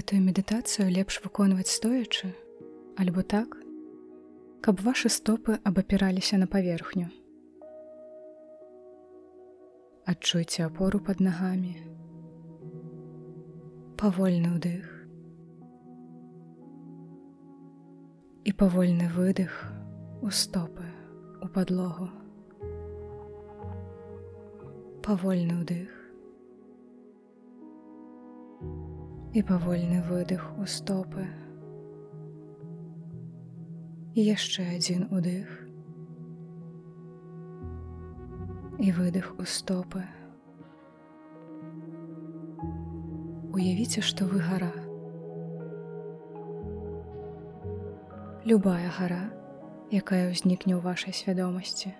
Гэтую медытацыю лепш выконваць стоячы, альбо так, каб вашы стопы абапіраліся на паверхню. Адчуйце апору пад нагамі. Павольны ўдых і павольны выдых у стопы у падлогу. Павольны ўдых і павольны выдых у стопы. І яшчэ адзін удых і выдых у стопы. Уявіце, што вы гара. Любая гара, якая ўзнікне ў вашай свядомасці.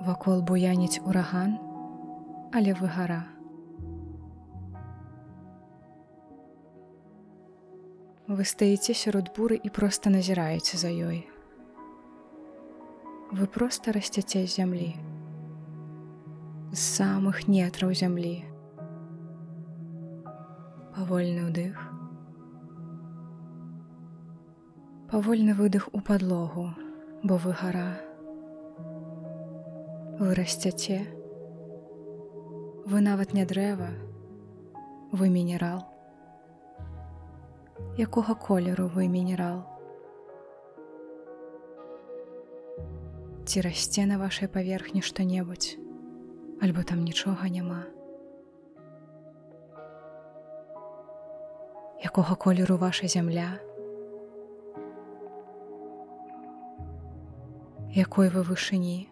Вакол буяніць ураган, але вы гара. Вы стаіце сярод буры і проста назіраеце за ёй. Вы проста расцяце з зямлі. З самых нетраў зямлі. Павольны ўдых. Павольны выдых у падлогу, бо вы гара. Вы расцяце. Вы нават не дрэва, вы мінерал якога колеру вы мінерал. Ці расце на вашай паверхні што-небудзь, альбо там нічога няма. Якога колеру ваша зямля? Якой вы вышыні?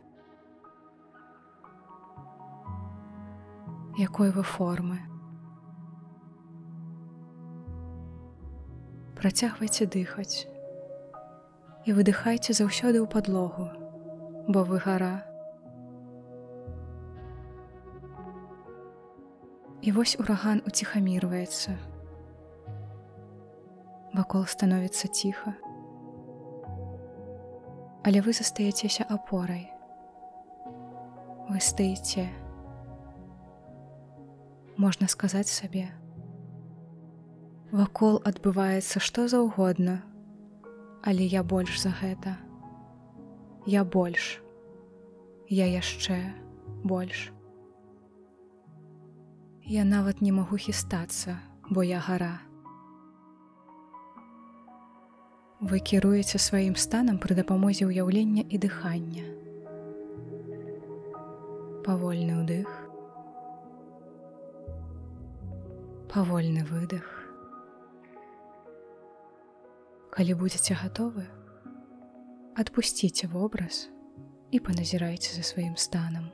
Якой вы формы? працягвайце дыхаць і выдыхайце заўсёды ў падлогу, бо вы гара. І вось ураган уціхамірваецца. Вакол становіцца ціха. Але вы застаецеся апорай. Вы стаіце. Можна сказаць сабе, Вакол адбываецца што заўгодна, але я больш за гэта. Я больш. Я яшчэ больш. Я нават не магу хістацца, бо я гара. Вы кіруеце сваім станам пры дапамозе ўяўлення і дыхання. Павольны ўдых. Павольны выдых. Калі будзеце гатовы, адпусціце вобраз і паназірайце за сваім станам.